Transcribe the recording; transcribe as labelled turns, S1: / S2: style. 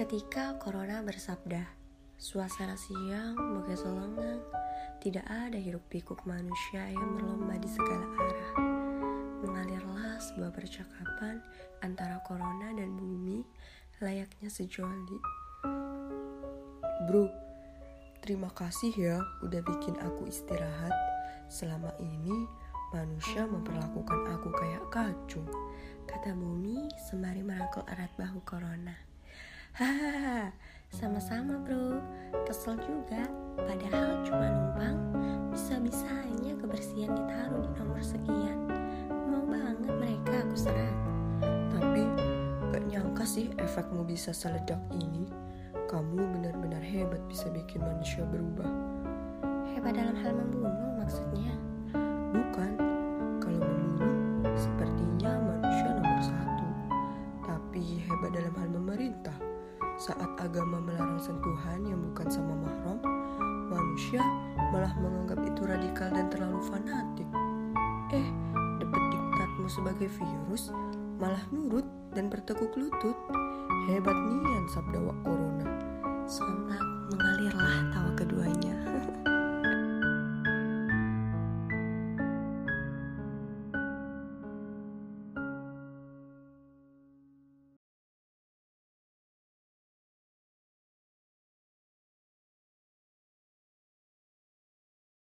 S1: Ketika Corona bersabda, suasana siang bagai selengang, tidak ada hiruk pikuk manusia yang berlomba di segala arah. Mengalirlah sebuah percakapan antara Corona dan bumi layaknya sejoli.
S2: Bro, terima kasih ya udah bikin aku istirahat. Selama ini manusia memperlakukan aku kayak kacung.
S1: Kata bumi sembari merangkul erat bahu Corona. Hahaha, sama-sama bro. Kesel juga, padahal cuma numpang. Bisa-bisanya kebersihan ditaruh di nomor sekian. Mau banget mereka aku serang.
S2: Tapi gak nyangka sih efekmu bisa seledak ini. Kamu benar-benar hebat bisa bikin manusia berubah.
S1: Hebat dalam hal membunuh maksudnya?
S2: Bukan, kalau membunuh sepertinya manusia nomor satu. Tapi hebat dalam hal memerintah. Saat agama melarang sentuhan yang bukan sama mahram, manusia malah menganggap itu radikal dan terlalu fanatik. Eh, dapat diktatmu sebagai virus, malah nurut dan bertekuk lutut. Hebat nian sabda wak corona.
S1: Keduanya.